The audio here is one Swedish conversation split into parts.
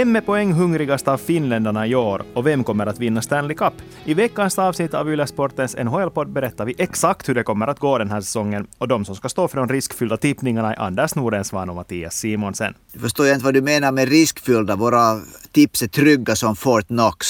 Vem är poänghungrigast av finländarna i år och vem kommer att vinna Stanley Cup? I veckans avsnitt av Yle Sportens NHL-podd berättar vi exakt hur det kommer att gå den här säsongen och de som ska stå för de riskfyllda tippningarna är Anders Nordensvan och Mattias Simonsen. Jag förstår inte vad du menar med riskfyllda. Våra tips är trygga som Fort Knox.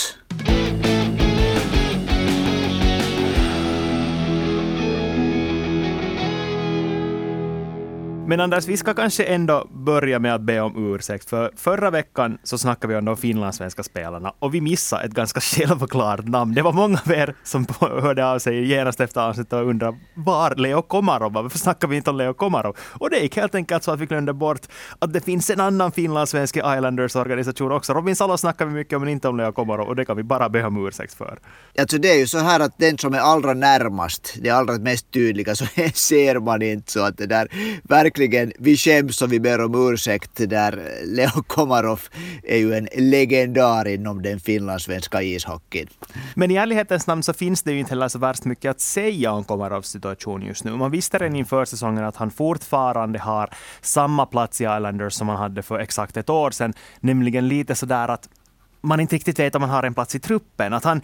Men Anders, vi ska kanske ändå börja med att be om ursäkt, för förra veckan så snackade vi om de finlandssvenska spelarna och vi missade ett ganska självklart namn. Det var många av er som hörde av sig genast efter avsnittet och undrade var Leo Komarov var. Varför snackar vi inte om Leo Komarov? Och det gick helt enkelt så att vi glömde bort att det finns en annan finlandssvensk Islanders-organisation också. Robin Salo snackar vi mycket om, men inte om Leo Komarov och det kan vi bara be om ursäkt för. Alltså det är ju så här att den som är allra närmast, det allra mest tydliga, så ser man inte så att det där verkligen verkligen, vi skäms och vi ber om ursäkt där eh, Leo Komarov är ju en legendar inom den finlandssvenska ishockeyn. Men i ärlighetens namn så finns det ju inte heller så värst mycket att säga om Komarovs situation just nu. Man visste redan inför säsongen att han fortfarande har samma plats i Islanders som han hade för exakt ett år sedan, nämligen lite sådär att man inte riktigt vet om han har en plats i truppen. Att han,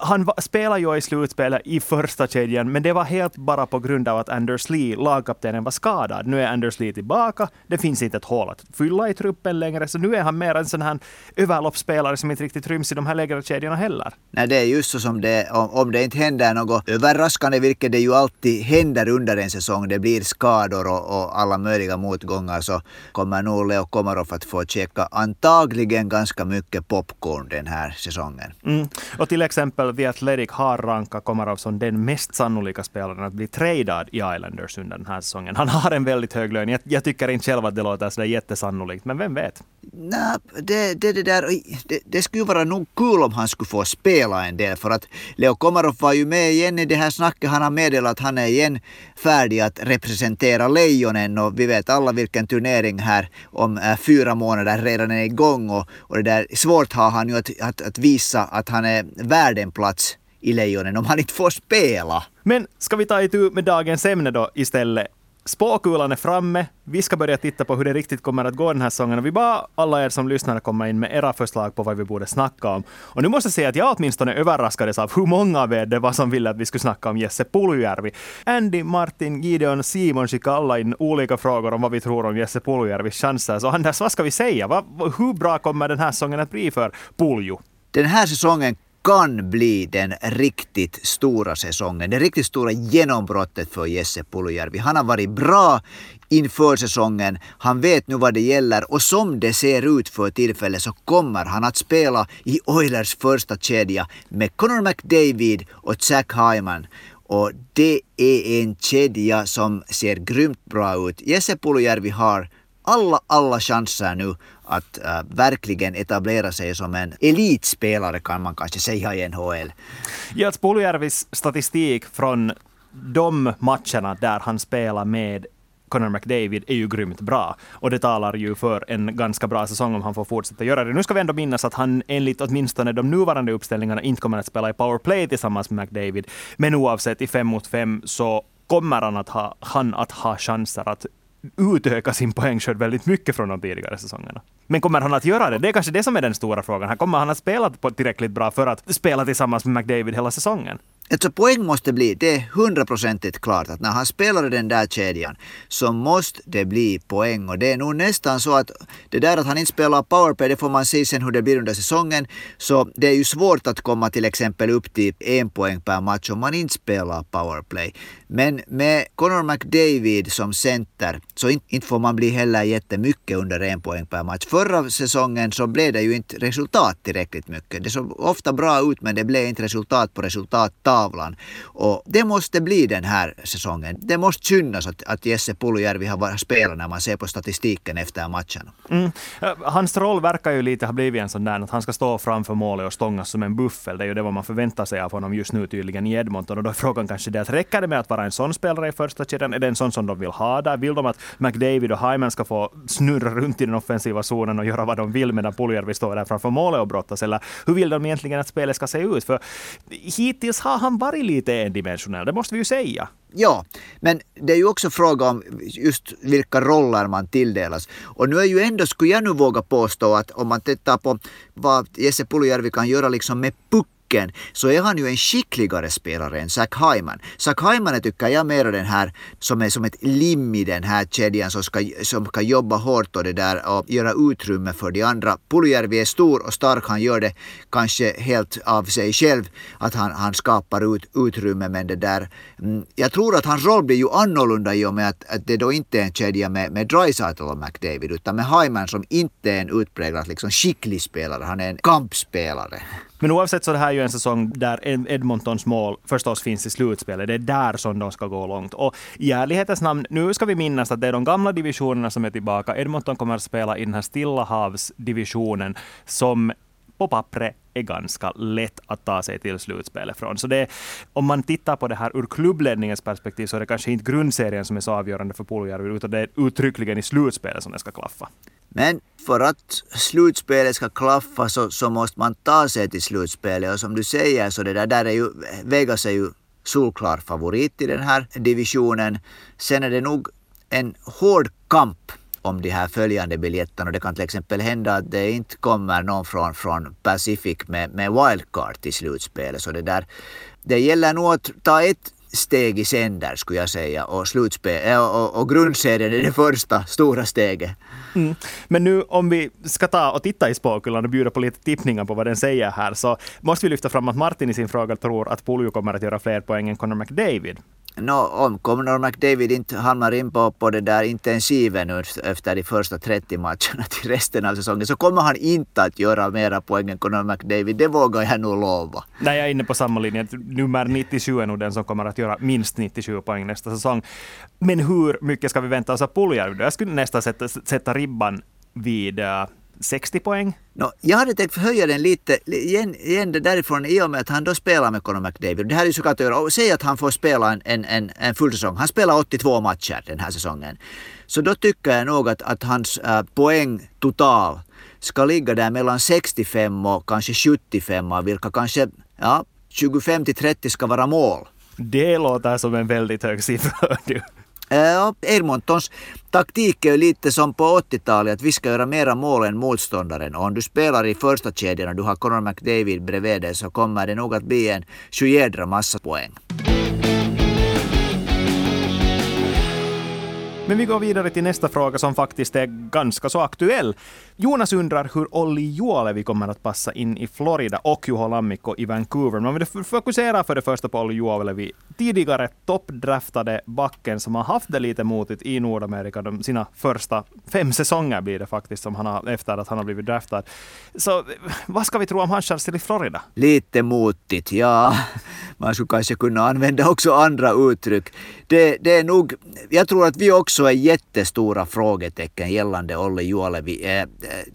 han spelar ju i slutspelet i första kedjan, men det var helt bara på grund av att Anders Lee, lagkaptenen, var skadad. Nu är Anders Lee tillbaka. Det finns inte ett hål att fylla i truppen längre, så nu är han mer en sån här överloppsspelare som inte riktigt ryms i de här lägre kedjorna heller. Nej, det är just så som det om, om det inte händer något överraskande, vilket det ju alltid händer under en säsong, det blir skador och, och alla möjliga motgångar, så kommer nog Leo Komarov att få checka antagligen ganska mycket pop popcorn den här säsongen. Mm. Och till exempel The Athletic har rankat Komarov som den mest sannolika spelaren att bli tradad i Islanders under den här säsongen. Han har en väldigt hög lön. Jag, jag tycker inte själv att det låter så jättesannolikt, men vem vet? Nej, det, det, det, där, det, det skulle vara nog kul om han skulle få spela en del för att Leo Komarov var ju med igen i det här snacket. Han har meddelat att han är igen färdig att representera Lejonen och vi vet alla vilken turnering här om äh, fyra månader redan är igång och, och det där svårt har han ju att, att, att visa att han är värd en plats i Lejonen om han inte får spela. Men ska vi ta itu med dagens ämne då istället? Spåkulan är framme. Vi ska börja titta på hur det riktigt kommer att gå den här säsongen. vi bara alla er som lyssnar komma in med era förslag på vad vi borde snacka om. Och nu måste jag säga att jag åtminstone överraskades av hur många av er det var som ville att vi skulle snacka om Jesse Puljujärvi. Andy, Martin, Gideon, Simon skickade alla in olika frågor om vad vi tror om Jesse Puljujärvis chanser. Så Anders, vad ska vi säga? hur bra kommer den här säsongen att bli för Pulju? Den här säsongen kan bli den riktigt stora säsongen, det riktigt stora genombrottet för Jesse Pulujärvi. Han har varit bra inför säsongen. Han vet nu vad det gäller och som det ser ut för tillfället så kommer han att spela i Oilers första kedja med Connor McDavid och Jack Hyman. Och det är en kedja som ser grymt bra ut. Jesse Pulujärvi har alla, alla chanser nu att äh, verkligen etablera sig som en elitspelare kan man kanske säga i NHL. Ja, Puljärvis statistik från de matcherna där han spelar med Conor McDavid är ju grymt bra. Och det talar ju för en ganska bra säsong om han får fortsätta göra det. Nu ska vi ändå minnas att han enligt åtminstone de nuvarande uppställningarna inte kommer att spela i powerplay tillsammans med McDavid. Men oavsett, i fem mot fem så kommer han att ha, han att ha chanser att utöka sin poängskörd väldigt mycket från de tidigare säsongerna. Men kommer han att göra det? Det är kanske det som är den stora frågan. Kommer han att spela på tillräckligt bra för att spela tillsammans med McDavid hela säsongen? Alltså poäng måste bli, det är hundraprocentigt klart att när han spelar i den där kedjan så måste det bli poäng och det är nog nästan så att det där att han inte spelar powerplay, det får man se sen hur det blir under säsongen. Så det är ju svårt att komma till exempel upp till en poäng per match om man inte spelar powerplay. Men med Connor McDavid som center så inte, inte får man bli heller jättemycket under en poäng per match. Förra säsongen så blev det ju inte resultat tillräckligt mycket. Det såg ofta bra ut men det blev inte resultat på resultat tavlan. Och det måste bli den här säsongen. Det måste synas att, att Jesse Puljärvi har spelat när man ser på statistiken efter matchen. Mm. Äh, hans roll verkar ju lite ha blivit en sån där att han ska stå framför målet och stångas som en buffel. Det är ju det vad man förväntar sig av honom just nu tydligen i Edmonton. Och då är frågan kanske det att räcker det med att vara en sån spelare i första kedjan? Är det en sån som de vill ha där? Vill de att McDavid och Hyman ska få snurra runt i den offensiva zonen och göra vad de vill medan Puljärvi står där framför målet och brottas? Eller hur vill de egentligen att spelet ska se ut? För hittills har han han varit lite endimensionell, det måste vi ju säga. Ja, men det är ju också fråga om just vilka roller man tilldelas. Och nu är ju ändå, skulle jag nu våga påstå att om man tittar på vad Jesse Puljärvi kan göra liksom med puck pucken så är han ju en skickligare spelare än Zach Hyman. Zach Hyman tycker jag mer den här som är som ett lim i den här kedjan som ska, som ska jobba hårt och det där och göra utrymme för de andra. Puljärvi är stor och stark. Han gör det kanske helt av sig själv att han, han skapar ut, utrymme men det där. Mm, jag tror att hans roll blir ju annorlunda i och med att, att det då inte är en kedja med, med Dreisaitl och McDavid utan med Hyman som inte är en utpräglad liksom skicklig spelare. Han är en kampspelare. Men oavsett så är det här ju en säsong där Edmontons mål förstås finns i slutspelet. Det är där som de ska gå långt. Och i ärlighetens namn, nu ska vi minnas att det är de gamla divisionerna som är tillbaka. Edmonton kommer att spela i den här stillahavsdivisionen som på pappret är ganska lätt att ta sig till slutspelet från. Så det, om man tittar på det här ur klubbledningens perspektiv så är det kanske inte grundserien som är så avgörande för Puljärvi, utan det är uttryckligen i slutspelet som det ska klaffa. Men för att slutspelet ska klaffa så, så måste man ta sig till slutspelet och som du säger så det där, där är ju, Vegas är ju solklar favorit i den här divisionen. Sen är det nog en hård kamp om de här följande biljetterna. Det kan till exempel hända att det inte kommer någon från, från Pacific med, med wildcard till slutspelet. Så det, där, det gäller nog att ta ett steg i sänder skulle jag säga och, slutspel, och, och, och grundserien är det första stora steget. Mm. Men nu om vi ska ta och titta i spåkulan och bjuda på lite tippningar på vad den säger här så måste vi lyfta fram att Martin i sin fråga tror att Puljo kommer att göra fler poäng än Connor McDavid. No, om Connor McDavid inte hamnar in på, på det där intensiven efter de första 30 matcherna till resten av säsongen så kommer han inte att göra mera poäng än Connor McDavid. Det vågar jag nog lova. Nej, jag är inne på samma linje. Nummer 97 är nog den som kommer att göra minst 97 poäng nästa säsong. Men hur mycket ska vi vänta oss av Puljärvi? Jag skulle nästan sätta, sätta ribban vid eh, 60 poäng. No, jag hade tänkt höja den lite igen, igen därifrån i och med att han då spelar med Conor McDavid. Det här är ju såklart att göra. Säg att han får spela en, en, en, en full säsong. Han spelar 82 matcher den här säsongen. Så då tycker jag nog att, att hans äh, poäng total ska ligga där mellan 65 och kanske 75, vilka kanske ja, 25 till 30 ska vara mål. Det låter som en väldigt hög siffra. Ja, Edmontons taktik är ju lite som på 80-talet, att vi ska göra mera mål än motståndaren. Och om du spelar i första kedjan och du har Conor McDavid bredvid dig så kommer det nog att bli en sjujädra massa poäng. Men vi går vidare till nästa fråga som faktiskt är ganska så aktuell. Jonas undrar hur Olli Juolevi kommer att passa in i Florida och Juho Lammikko i Vancouver. Man vill fokusera för det första på Olli Juolevi, tidigare toppdraftade backen som har haft det lite motigt i Nordamerika de sina första fem säsonger blir det faktiskt som han har, efter att han har blivit draftad. Så vad ska vi tro om hans chanser i Florida? Lite motigt, ja. Man skulle kanske kunna använda också andra uttryck. Det, det är nog, jag tror att vi också så är jättestora frågetecken gällande Olli Juolevi. Eh, eh,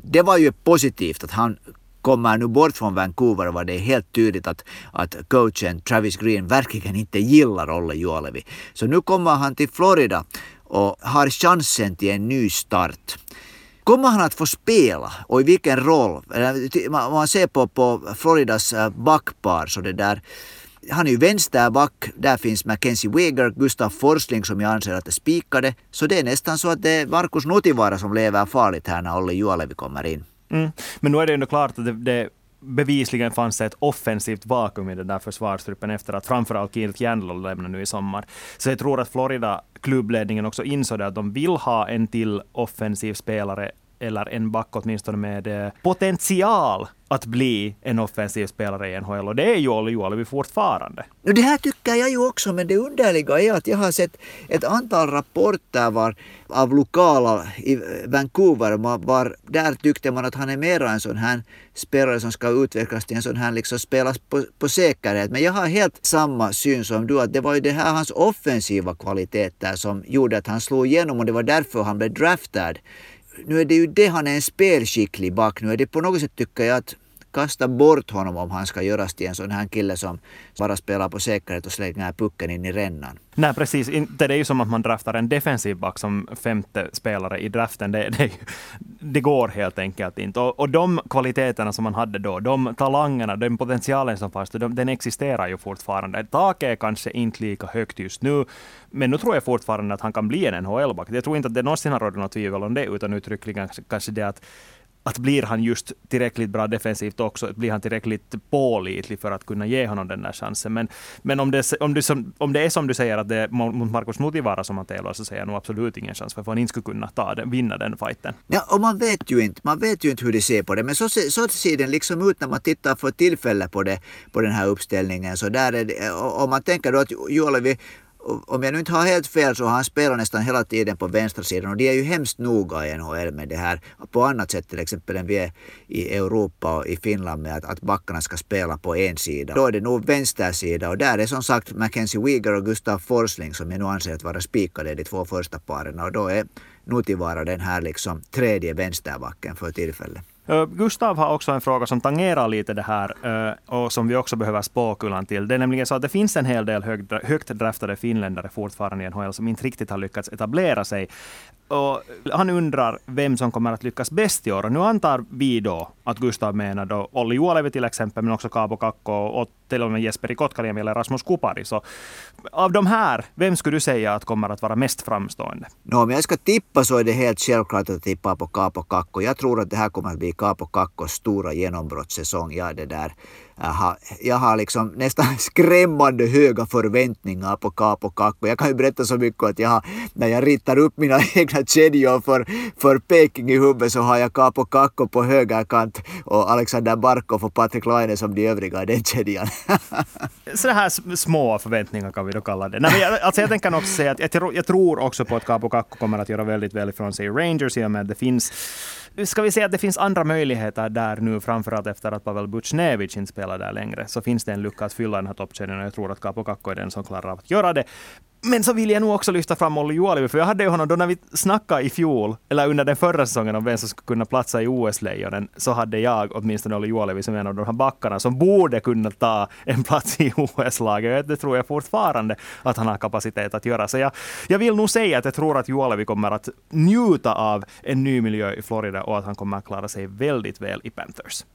det var ju positivt att han kommer nu bort från Vancouver var det helt tydligt att, att coachen Travis Green verkligen inte gillar Olle Juolevi. Så nu kommer han till Florida och har chansen till en ny start. Kommer han att få spela och i vilken roll? Om man ser på, på Floridas eh, backpar så det där han är ju vänsterback, där finns Mackenzie Weger, Gustav Forsling som jag anser att är spikade. Så det är nästan så att det är Markus Nutivaara som lever farligt här när Olli Juolevi kommer in. Mm. Men nu är det ändå klart att det, det bevisligen fanns ett offensivt vakuum i den där försvarsgruppen efter att framförallt Keith Jandl lämnade nu i sommar. Så jag tror att Florida klubbledningen också insåg att de vill ha en till offensiv spelare eller en back åtminstone med eh, potential att bli en offensiv spelare i NHL. Och det är ju Olli Juolevi fortfarande. Det här tycker jag ju också, men det underliga är att jag har sett ett antal rapporter var, av lokala i Vancouver. Var, där tyckte man att han är mera en sån här spelare som ska utvecklas till en sån här liksom spelas på, på säkerhet. Men jag har helt samma syn som du, att det var ju det här hans offensiva kvaliteter som gjorde att han slog igenom och det var därför han blev draftad nu är det ju det han är en spelskicklig back. Nu är det på något sätt tycker jag att kasta bort honom om han ska göras till en sån här kille som bara spelar på säkerhet och slänger pucken in i rännan. Nej, precis. Inte det är ju som att man draftar en defensiv back som femte spelare i draften. Det, det, det går helt enkelt inte. Och, och, de kvaliteterna som man hade då, de talangerna, den potentialen som fanns, de, den existerar ju fortfarande. Taket är kanske inte lika högt just nu, men nu tror jag fortfarande att han kan bli en NHL-back. Jag tror inte att det någonsin har rått något tvivel om det, utan uttryckligen kanske det att att blir han just tillräckligt bra defensivt också, blir han tillräckligt pålitlig för att kunna ge honom den där chansen. Men, men om, det, om, det, om det är som du säger att det är mot Markus Mutivara som han tävlar, så ser jag nog absolut ingen chans för att han inte skulle kunna ta den, vinna den fighten. Ja, och man vet ju inte, man vet ju inte hur de ser på det, men så, så ser den liksom ut när man tittar för tillfället på, det, på den här uppställningen. Så där är det, om man tänker då att Juolevi om jag nu inte har helt fel så har han spelat nästan hela tiden på vänstra sidan och de är ju hemskt noga i NHL med det här på annat sätt till exempel än vi är i Europa och i Finland med att, att backarna ska spela på en sida. Då är det nog vänstersida och där är som sagt Mackenzie Weegar och Gustav Forsling som jag nu anser att vara spikade i de två första paren och då är Nutivara den här liksom tredje vänsterbacken för tillfället. Eh, Gustav har också en fråga som tangerar lite det här eh, och som vi också behöver spåkulan till. Det är nämligen så att det finns en hel del högt draftade finländare fortfarande i NHL som inte riktigt har lyckats etablera sig. Och han undrar vem som kommer att lyckas bäst i år. Och nu antar vi då att Gustav menar då Olli Juolevi till exempel, men också Kaapo Kakko och till och med Jesperi Kotkaniemi eller Rasmus Kupari. Så av de här, vem skulle du säga att kommer att vara mest framstående? No, om jag ska tippa så är det helt självklart att tippa på Kaapo Kakko. Jag tror att det här kommer att bli Kapo Kakkos stora genombrottssäsong. Ja, det där jag har, jag har liksom nästan skrämmande höga förväntningar på Capo Kakko. Jag kan ju berätta så mycket att jag har, när jag ritar upp mina egna kedjor för, för Peking i huvudet så har jag Capo Kakko på högerkant och Alexander Barkov och Patrik Laine som de övriga i den kedjan. så här små förväntningar kan vi då kalla det. Nej, jag, alltså jag tänker också säga att jag, tror, jag tror också på att Capo Kakko kommer att göra väldigt väl ifrån sig i Rangers i och med att det finns ska vi säga att det finns andra möjligheter där nu, framförallt efter att Pavel Butjnevitj inte spelar där längre, så finns det en lucka att fylla den här toppkedjan och jag tror att Capo Kakko är den som klarar av att göra det. Men så vill jag nog också lyfta fram Olli Juolivi, för jag hade ju honom då när vi snackade i fjol, eller under den förra säsongen om vem som skulle kunna platsa i OS-lejonen, så hade jag åtminstone Olli Juolivi som en av de här backarna som borde kunna ta en plats i OS-laget. Det tror jag fortfarande att han har kapacitet att göra. Så jag, jag vill nog säga att jag tror att Juolivi kommer att njuta av en ny miljö i Florida och att han kommer att klara sig väldigt väl i Panthers.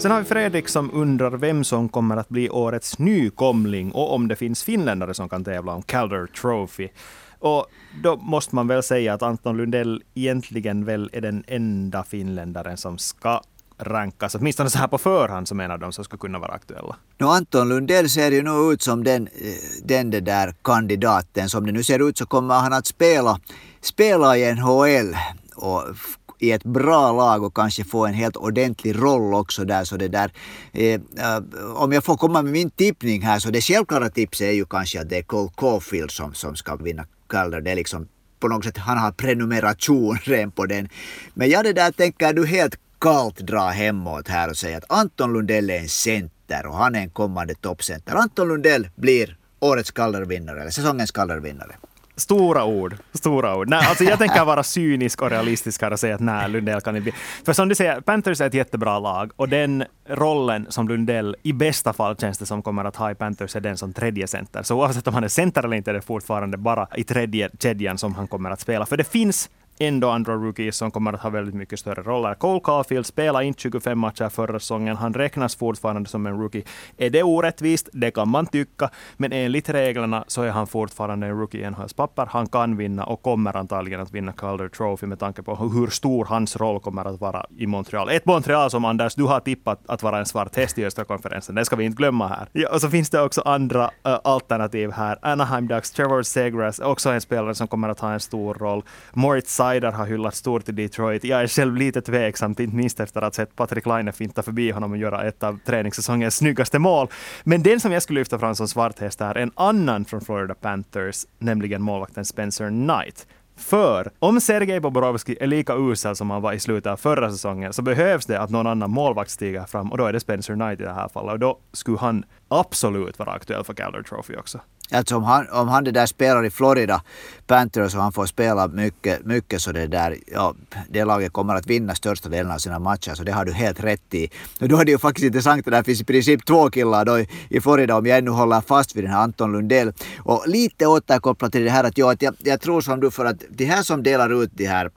Sen har vi Fredrik som undrar vem som kommer att bli årets nykomling och om det finns finländare som kan tävla om Calder Trophy. Och då måste man väl säga att Anton Lundell egentligen väl är den enda finländaren som ska rankas, åtminstone så här på förhand, som en av dem som skulle kunna vara aktuella. No, Anton Lundell ser ju nog ut som den, den där kandidaten. Som det nu ser ut så kommer han att spela, spela i NHL och i ett bra lag och kanske få en helt ordentlig roll också där. Så det där eh, eh, om jag får komma med min tippning här så det självklara tipset är ju kanske att det är Cole Caulfield som, som ska vinna Calder. Det är liksom på något sätt, han har prenumeration redan på den. Men jag det där tänker du helt kallt dra hemåt här och säga att Anton Lundell är en center och han är en kommande toppcenter. Anton Lundell blir årets Calder-vinnare eller säsongens Calder-vinnare. Stora ord. Stora ord. Nej, alltså jag tänker vara cynisk och realistisk här och säga att nej, Lundell kan inte bli... För som du säger, Panthers är ett jättebra lag och den rollen som Lundell i bästa fall känns det som kommer att ha i Panthers är den som tredje center. Så oavsett om han är center eller inte är det fortfarande bara i tredje kedjan som han kommer att spela. För det finns ändå andra rookies som kommer att ha väldigt mycket större roller. Cole Caulfield spelade inte 25 matcher förra säsongen. Han räknas fortfarande som en rookie. Är det orättvist? Det kan man tycka. Men enligt reglerna så är han fortfarande en rookie i NHLs papper. Han kan vinna och kommer antagligen att vinna Calder Trophy med tanke på hur stor hans roll kommer att vara i Montreal. Ett Montreal som Anders, du har tippat att vara en svart häst i östra konferensen. Det ska vi inte glömma här. Ja, och så finns det också andra uh, alternativ här. Anaheim Ducks, Trevor Segras, också en spelare som kommer att ha en stor roll. Moritz Seider har hyllat stort i Detroit. Jag är själv lite tveksam, inte minst efter att ha sett Patrik Laine finta förbi honom och göra ett av träningssäsongens snyggaste mål. Men den som jag skulle lyfta fram som svarthäst är en annan från Florida Panthers, nämligen målvakten Spencer Knight. För om Sergej Bobrovski är lika usel som han var i slutet av förra säsongen så behövs det att någon annan målvakt stiger fram och då är det Spencer Knight i det här fallet och då skulle han absolut vara aktuell för Calder Trophy också. Alltså om han, om han det där spelar i Florida Panthers och han får spela mycket, mycket så det där, ja, det laget kommer att vinna största delen av sina matcher, så det har du helt rätt i. Och då är det ju faktiskt intressant, det där finns i princip två killar då i, i Florida om jag ännu håller fast vid den här Anton Lundell. Och lite återkopplat till det här att, ja, att jag, jag tror som du för att de här som delar ut de här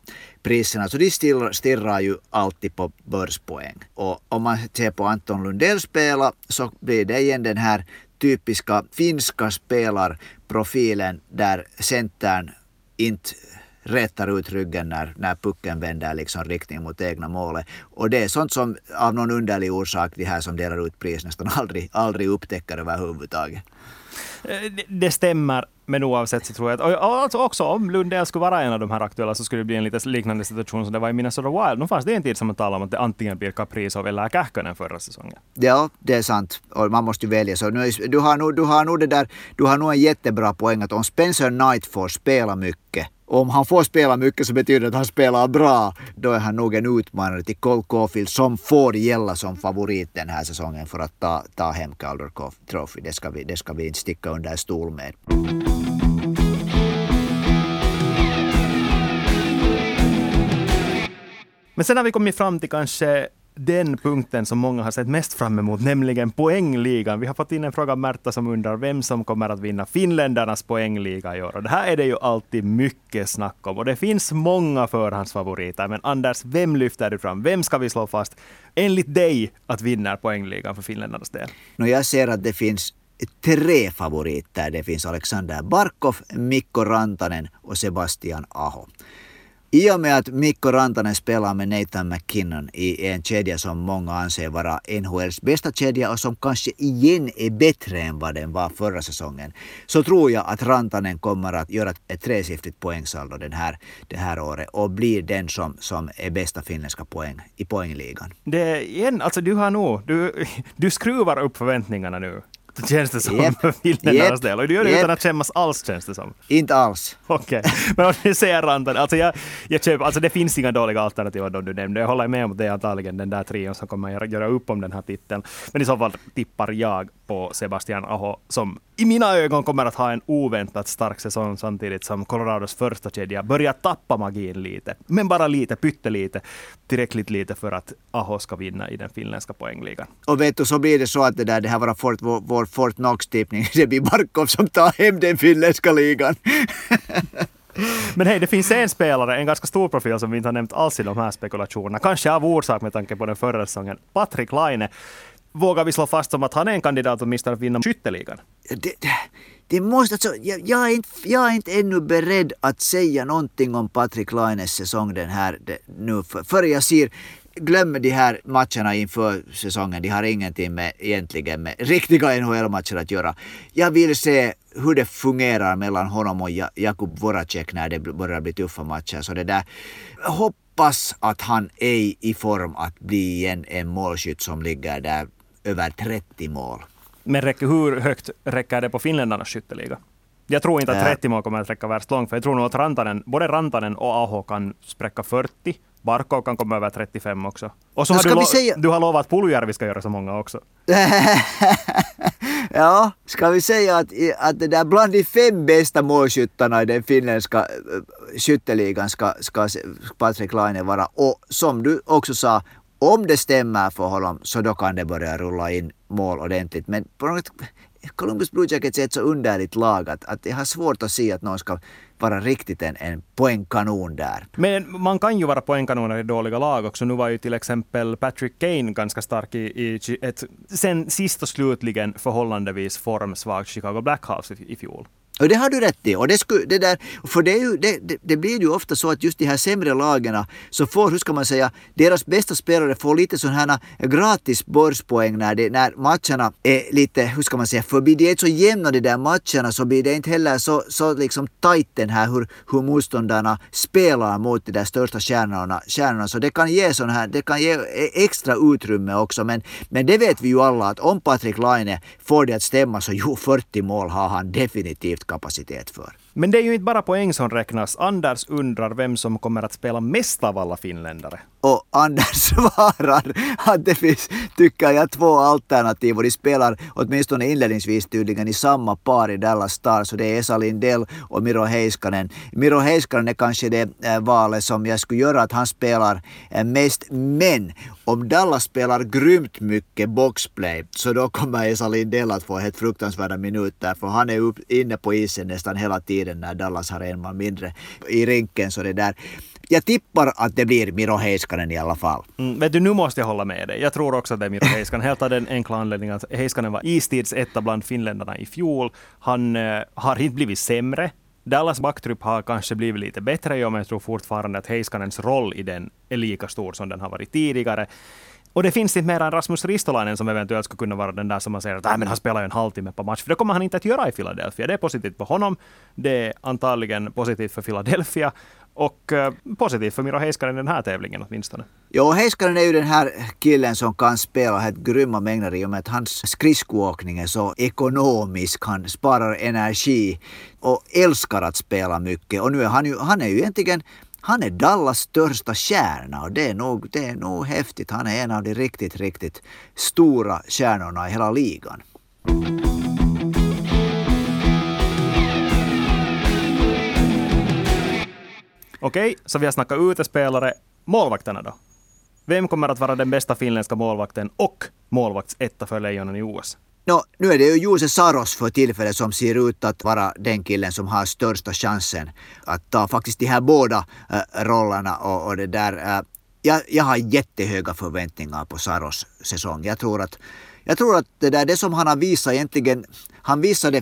priserna, så de stirrar, stirrar ju alltid på börspoäng. Och om man ser på Anton Lundell spela så blir det igen den här typiska finska spelarprofilen där centern inte rätar ut ryggen när, när pucken vänder liksom riktning mot egna målet. Och det är sånt som av någon underlig orsak de här som delar ut pris nästan aldrig, aldrig upptäcker överhuvudtaget. Eh, det stämmer, men oavsett så tror jag att... alltså också om Lundell skulle vara en av de här aktuella så skulle det bli en lite liknande situation som det var i Minnesota Wild. Nu fanns det en tid som man talade om att det antingen blir Kaprizov eller Kähkönen förra säsongen. Ja, det är sant. Och man måste ju välja. Så nu, du, har nog, du har nog det där... Du har nog en jättebra poäng att om Spencer Knight får spela mycket om han får spela mycket så betyder det att han spelar bra. Då är han nog en utmanare till Cole Caulfield som får gälla som favorit den här säsongen för att ta, ta hem Calder Trophy. Det ska, vi, det ska vi inte sticka under stol med. Men sen har vi kommit fram till kanske den punkten som många har sett mest fram emot, nämligen poängligan. Vi har fått in en fråga av Märta som undrar vem som kommer att vinna finländarnas poängliga i år. Och det här är det ju alltid mycket snack om och det finns många förhandsfavoriter. Men Anders, vem lyfter du fram? Vem ska vi slå fast enligt dig att vinna poängligan för finländarnas del? No, jag ser att det finns tre favoriter. Det finns Alexander Barkov, Mikko Rantanen och Sebastian Aho. I och med att Mikko Rantanen spelar med Nathan McKinnon i en kedja som många anser vara NHLs bästa kedja och som kanske igen är bättre än vad den var förra säsongen, så tror jag att Rantanen kommer att göra ett tresiffrigt poängsaldo den här, det här året och blir den som, som är bästa finländska poäng i poängligan. Det igen, alltså du har nog, du, du skruvar upp förväntningarna nu känns det som yep. för finländarnas del. Och du gör det yep. utan att skämmas alls känns det som. Inte alls. Okej. Okay. Men om du säger Rantanen, alltså jag, jag köper, alltså det finns inga dåliga alternativ av de du nämnde. Jag håller med om att det är antagligen den där trion som kommer att göra upp om den här titeln. Men i så fall tippar jag på Sebastian Aho som i mina ögon kommer att ha en oväntat stark säsong samtidigt som Colorados första kedja börjar tappa magin lite. Men bara lite, pyttelite. Tillräckligt lite för att Aho ska vinna i den finländska poängligan. Och vet du, så blir det så att det där, det här var Fort, vår, vår Fort Knox-tippning. Det blir Barkov som tar hem den finländska ligan. Men hej, det finns en spelare, en ganska stor profil som vi inte har nämnt alls i de här spekulationerna. Kanske av orsak med tanke på den förra säsongen. Patrik Laine vågar vi slå fast som att han är en kandidat åtminstone att vinna skytteligan? Det, det, det måste, alltså, jag, jag, är inte, jag är inte ännu beredd att säga någonting om Patrik Laines säsong den här det, nu. För, för jag ser glöm de här matcherna inför säsongen. De har ingenting med, egentligen med riktiga NHL-matcher att göra. Jag vill se hur det fungerar mellan honom och Jakub Voracek när det börjar bli tuffa matcher. Så det där, hoppas att han är i form att bli igen en målskytt som ligger där över 30 mål. Men räcker, hur högt räcker det på finländarnas skytteliga? Jag tror inte att 30 mål kommer att räcka värst långt, för jag tror nog att Rantanen, både Rantanen och Aho kan spräcka 40. Barkov kan komma över 35 också. Och så har du, säga... du har lovat att Puljujärvi ska göra så många också. ja, ska vi säga att, att det där bland de fem bästa målskyttarna i den finländska äh, skytteligan ska, ska Patrik Laine vara. Och som du också sa, om det stämmer för honom så då kan det börja rulla in mål ordentligt. Men på något, Columbus Blue Jackets är ett så underligt lag att, att jag har svårt att se att någon ska vara riktigt en, en poängkanon där. Men man kan ju vara poängkanoner i dåliga lag också. Nu var ju till exempel Patrick Kane ganska stark i, i ett sen sist och slutligen förhållandevis formsvagt Chicago Blackhawks i, i fjol. Och det har du rätt i. Och det, sku, det, där, för det, ju, det, det, det, blir ju ofta så att just de här sämre lagen så får, hur ska man säga, deras bästa spelare får lite sådana här eh, gratis börspoäng när, det, när matcherna är lite, hur ska man säga, förbi. De är inte så jämna de där matcherna så blir det inte heller så, så liksom tajt den här hur, hur motståndarna spelar mot de där största stjärnorna. kärnorna. Så det kan ge sån här, det kan ge eh, extra utrymme också. Men, men det vet vi ju alla att om Patrik Laine får det att stämma så jo, 40 mål har han definitivt kapacitet för. Men det är ju inte bara poäng som räknas. Anders undrar vem som kommer att spela mest av alla finländare. Och Anders svarar att det finns, tycker jag, två alternativ och de spelar åtminstone inledningsvis tydligen i samma par i Dallas Stars. Och det är Esa Lindell och Miro Heiskanen. Miro Heiskanen är kanske det eh, valet som jag skulle göra att han spelar eh, mest, men om Dallas spelar grymt mycket boxplay så då kommer Esa Lindell att få helt fruktansvärda minuter. För han är upp, inne på isen nästan hela tiden när Dallas har en man mindre i rinken så det där jag tippar att det blir Miro Heiskanen i alla fall. Mm, vet du, nu måste jag hålla med dig. Jag tror också att det är Miro Heiskanen. Helt av den enkla anledningen att Heiskanen var istidsetta bland finländarna i fjol. Han eh, har inte blivit sämre. Dallas backtrupp har kanske blivit lite bättre, men jag tror fortfarande att Heiskanens roll i den är lika stor som den har varit tidigare. Och det finns inte mer än Rasmus Ristolainen som eventuellt skulle kunna vara den där som man säger att äh, men han spelar ju en halvtimme på match. För det kommer han inte att göra i Philadelphia. Det är positivt för honom. Det är antagligen positivt för Philadelphia. Och eh, positivt för Miro Heiskanen i den här tävlingen åtminstone. Jo, Heiskanen är ju den här killen som kan spela helt grymma mängder i och med att hans skridskoåkning är så ekonomisk. Han sparar energi och älskar att spela mycket. Och nu är han ju, han är ju egentligen han är Dallas största stjärna och det är, nog, det är nog häftigt. Han är en av de riktigt, riktigt stora stjärnorna i hela ligan. Okej, så vi har snackat utespelare. Målvakterna då? Vem kommer att vara den bästa finländska målvakten och målvaktsetta för Lejonen i OS? No, nu är det ju Jose Saros för tillfället som ser ut att vara den killen som har största chansen att ta faktiskt de här båda äh, rollerna och, och det där. Äh, jag, jag har jättehöga förväntningar på Saros säsong. Jag tror att jag tror att det där det som han har visat egentligen, han visade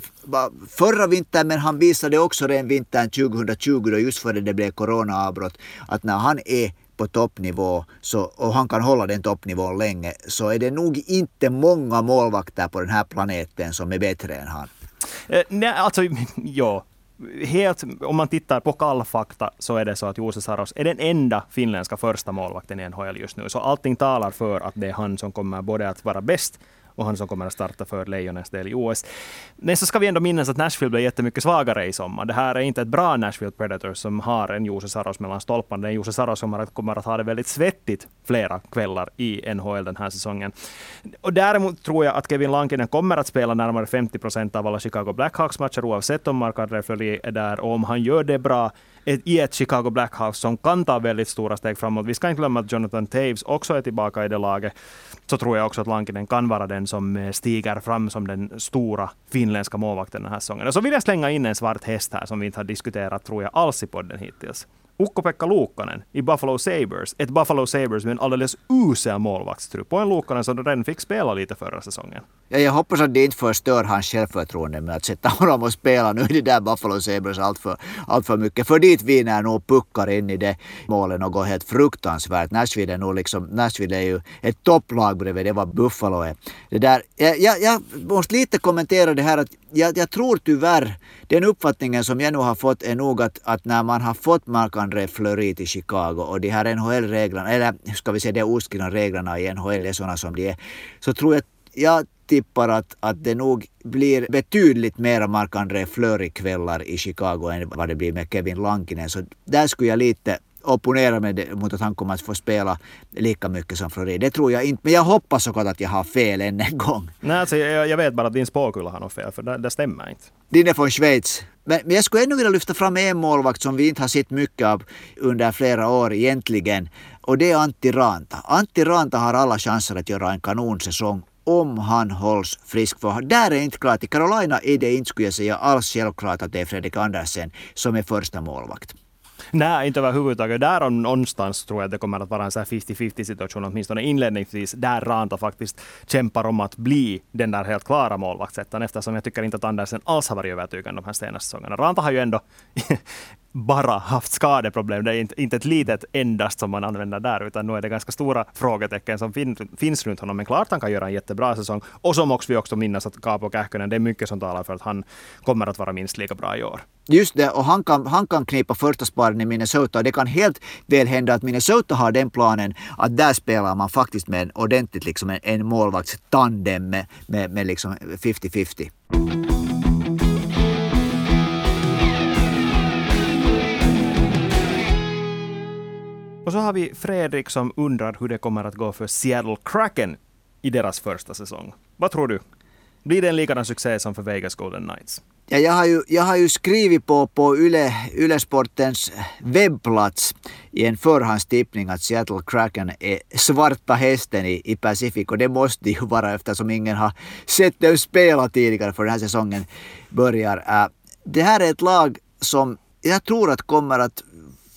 förra vintern men han visade också den vintern 2020 då just före det blev coronaavbrott att när han är på toppnivå så, och han kan hålla den toppnivån länge så är det nog inte många målvakter på den här planeten som är bättre än han. Eh, nej, alltså ja. Helt, om man tittar på kall fakta så är det så att Jose Saros är den enda finländska första målvakten i NHL just nu. Så allting talar för att det är han som kommer både att vara bäst och han som kommer att starta för Lejonens del i OS. Men så ska vi ändå minnas att Nashville blev jättemycket svagare i sommar. Det här är inte ett bra Nashville Predators som har en Jose Saros mellan stolparna. Det är en Jose Saros som kommer att ha det väldigt svettigt flera kvällar i NHL den här säsongen. Och däremot tror jag att Kevin Lankinen kommer att spela närmare 50 procent av alla Chicago Blackhawks-matcher oavsett om Marc-André Fleury är där. Och om han gör det bra i ett Chicago Blackhawks som kan ta väldigt stora steg framåt. Vi ska inte glömma att Jonathan Taves också är tillbaka i det laget. Så tror jag också att Lankinen kan vara den som eh, stiger fram som den stora finländska målvakten den här säsongen. Och så vill jag slänga in en svart häst här som vi inte har diskuterat, tror jag, alls i podden hittills. Ukko-Pekka Luukkanen i Buffalo Sabres. Ett Buffalo Sabres med en alldeles usel målvaktstrupp och en Luukkanen som redan fick spela lite förra säsongen. Ja, jag hoppas att det inte förstör hans självförtroende med att sätta honom och spela nu i det där Buffalo Sabres allt för, allt för mycket. För dit vinner nog puckar in i det målet och går helt fruktansvärt. Nashville är nog liksom, Nashville är ju ett topplag bredvid det vad Buffalo är. Det där, jag, jag, jag måste lite kommentera det här att jag, jag tror tyvärr, den uppfattningen som jag nu har fått är nog att, att när man har fått Marc-André Fleury till Chicago och de här NHL-reglerna, eller ska vi säga de oskrivna reglerna i NHL är sådana som de är, så tror jag jag tippar att, att det nog blir betydligt mera Marc-André Fleury-kvällar i Chicago än vad det blir med Kevin Lankinen. Så där skulle jag lite opponera mig mot att han kommer att få spela lika mycket som Fleury. Det tror jag inte. Men jag hoppas såklart att jag har fel än en gång. Nej, alltså, jag, jag vet bara att din spåkulla har något fel, för det, det stämmer inte. Din är från Schweiz. Men, men jag skulle ännu vilja lyfta fram en målvakt som vi inte har sett mycket av under flera år egentligen. Och det är Antti Ranta. Antti Ranta har alla chanser att göra en kanonsäsong om han hålls frisk. För där är inte klart. I Carolina är det inte, skulle jag säga, alls självklart att det är Fredrik Andersen som är första målvakt. Nej, inte överhuvudtaget. Där om någonstans tror jag att det kommer att vara en 50-50 situation, åtminstone inledningsvis, där Ranta faktiskt kämpar om att bli den där helt klara målvaktsettan, eftersom jag tycker inte att Andersen alls har varit övertygande de här senaste säsongerna. Ranta har ju ändå bara haft skadeproblem. Det är inte, inte ett litet endast som man använder där, utan nu är det ganska stora frågetecken som fin, finns runt honom. Men klart han kan göra en jättebra säsong. Och så måste vi också minnas att Kaapo Kähkönen, det är mycket som talar för att han kommer att vara minst lika bra i år. Just det, och han kan, han kan knipa första sparen i Minnesota. Det kan helt väl hända att Minnesota har den planen att där spelar man faktiskt med en ordentligt liksom en, en målvaktstandem med, med, med liksom 50-50. Och så har vi Fredrik som undrar hur det kommer att gå för Seattle Kraken i deras första säsong. Vad tror du? Blir det en likadan succé som för Vegas Golden Knights? Ja, jag, har ju, jag har ju skrivit på, på Yle, Yle Sportens webbplats i en förhandstippning att Seattle Kraken är svarta hästen i, i Pacific och det måste ju vara eftersom ingen har sett dem spela tidigare för den här säsongen börjar. Äh, det här är ett lag som jag tror att kommer att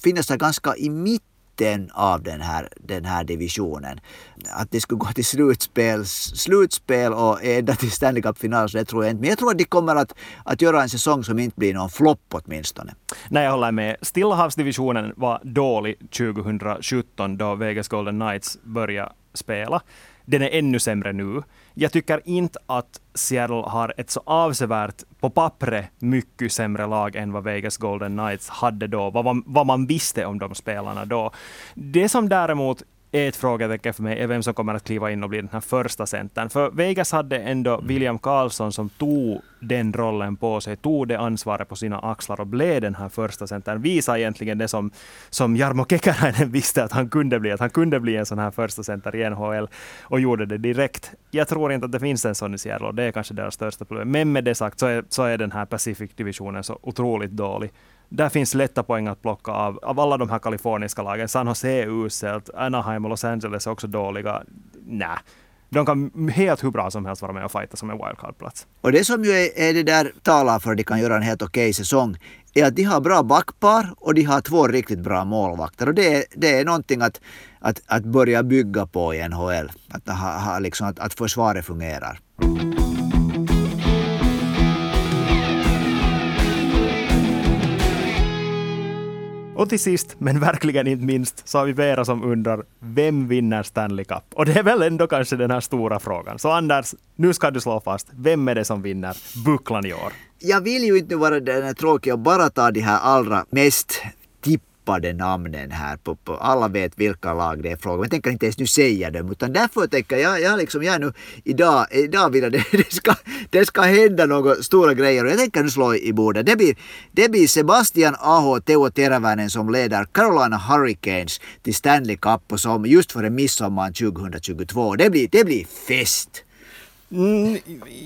finnas ganska i mitten mitten av den här, den här divisionen. Att det skulle gå till slutspel, slutspel och ända till Stanley Cup-final, så det tror jag inte. Men jag tror att de kommer att, att göra en säsong som inte blir någon flopp åtminstone. Nej, jag håller med. Stillahavsdivisionen var dålig 2017 då Vegas Golden Knights började spela. Den är ännu sämre nu. Jag tycker inte att Seattle har ett så avsevärt, på pappret, mycket sämre lag än vad Vegas Golden Knights hade då, vad man, vad man visste om de spelarna då. Det som däremot ett frågetecken för mig är vem som kommer att kliva in och bli den här första centern. För Vegas hade ändå William Karlsson som tog den rollen på sig, tog det ansvaret på sina axlar och blev den här första centern. Visa egentligen det som, som Jarmo Kekäläinen visste att han kunde bli, att han kunde bli en sån här första center i NHL och gjorde det direkt. Jag tror inte att det finns en sån i Seattle och det är kanske deras största problem. Men med det sagt så är, så är den här Pacific-divisionen så otroligt dålig där finns lätta poäng att plocka av. Av alla de här kaliforniska lagen. San Jose är uselt, Anaheim och Los Angeles är också dåliga. Nej. De kan helt hur bra som helst vara med och fighta som en wildcard-plats. Och det som ju är, är det där talar för att de kan göra en helt okej säsong är att de har bra backpar och de har två riktigt bra målvakter. Och det är, det är någonting att, att, att börja bygga på i NHL. Att, ha, ha, liksom, att, att försvaret fungerar. Och till sist, men verkligen inte minst, så har vi Vera som undrar, vem vinner Stanley Cup? Och det är väl ändå kanske den här stora frågan. Så Anders, nu ska du slå fast, vem är det som vinner bucklan i år? Jag vill ju inte vara den tråkiga och bara ta de här allra mest tappade namnen här. På, på, alla vet vilka lag det är fråga om. Jag tänker inte ens nu säga dem, utan därför tänker jag, jag liksom, jag nu idag, idag vill jag, det, det, ska, det ska hända några stora grejer och jag tänker nu slå i bordet. Det blir, det blir Sebastian Aho, Teo Teräväinen som leder Carolina Hurricanes till Stanley Cup och som just före midsommar 2022. Det blir, det blir fest! Mm,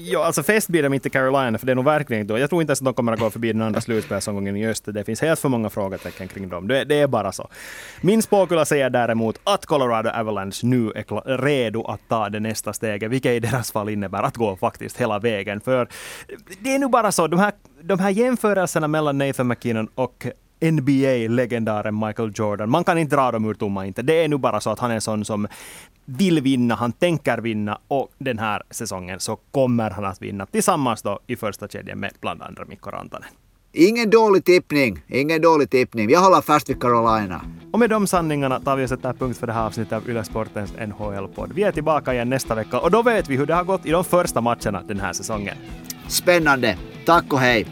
ja, alltså fest blir de inte Carolina, för det är nog verkligen inte Jag tror inte ens att de kommer att gå förbi den andra slutspelsomgången i öst. Det finns helt för många frågetecken kring dem. Det, det är bara så. Min spåkula säger däremot att Colorado Avalanche nu är redo att ta det nästa steget, vilket i deras fall innebär att gå faktiskt hela vägen. För det är nu bara så, de här, de här jämförelserna mellan Nathan McKinnon och NBA-legendaren Michael Jordan. Man kan inte dra dem ur tomma inte. Det är nu bara så att han är en sån som vill vinna, han tänker vinna och den här säsongen så kommer han att vinna tillsammans då i första kedjan med bland andra Mikko Rantanen. Ingen dålig tippning, ingen dålig tippning. Jag håller fast vid Carolina. Och med de sanningarna tar vi och sätter punkt för det här avsnittet av Yle Sportens NHL-podd. Vi är tillbaka igen nästa vecka och då vet vi hur det har gått i de första matcherna den här säsongen. Spännande. Tack och hej.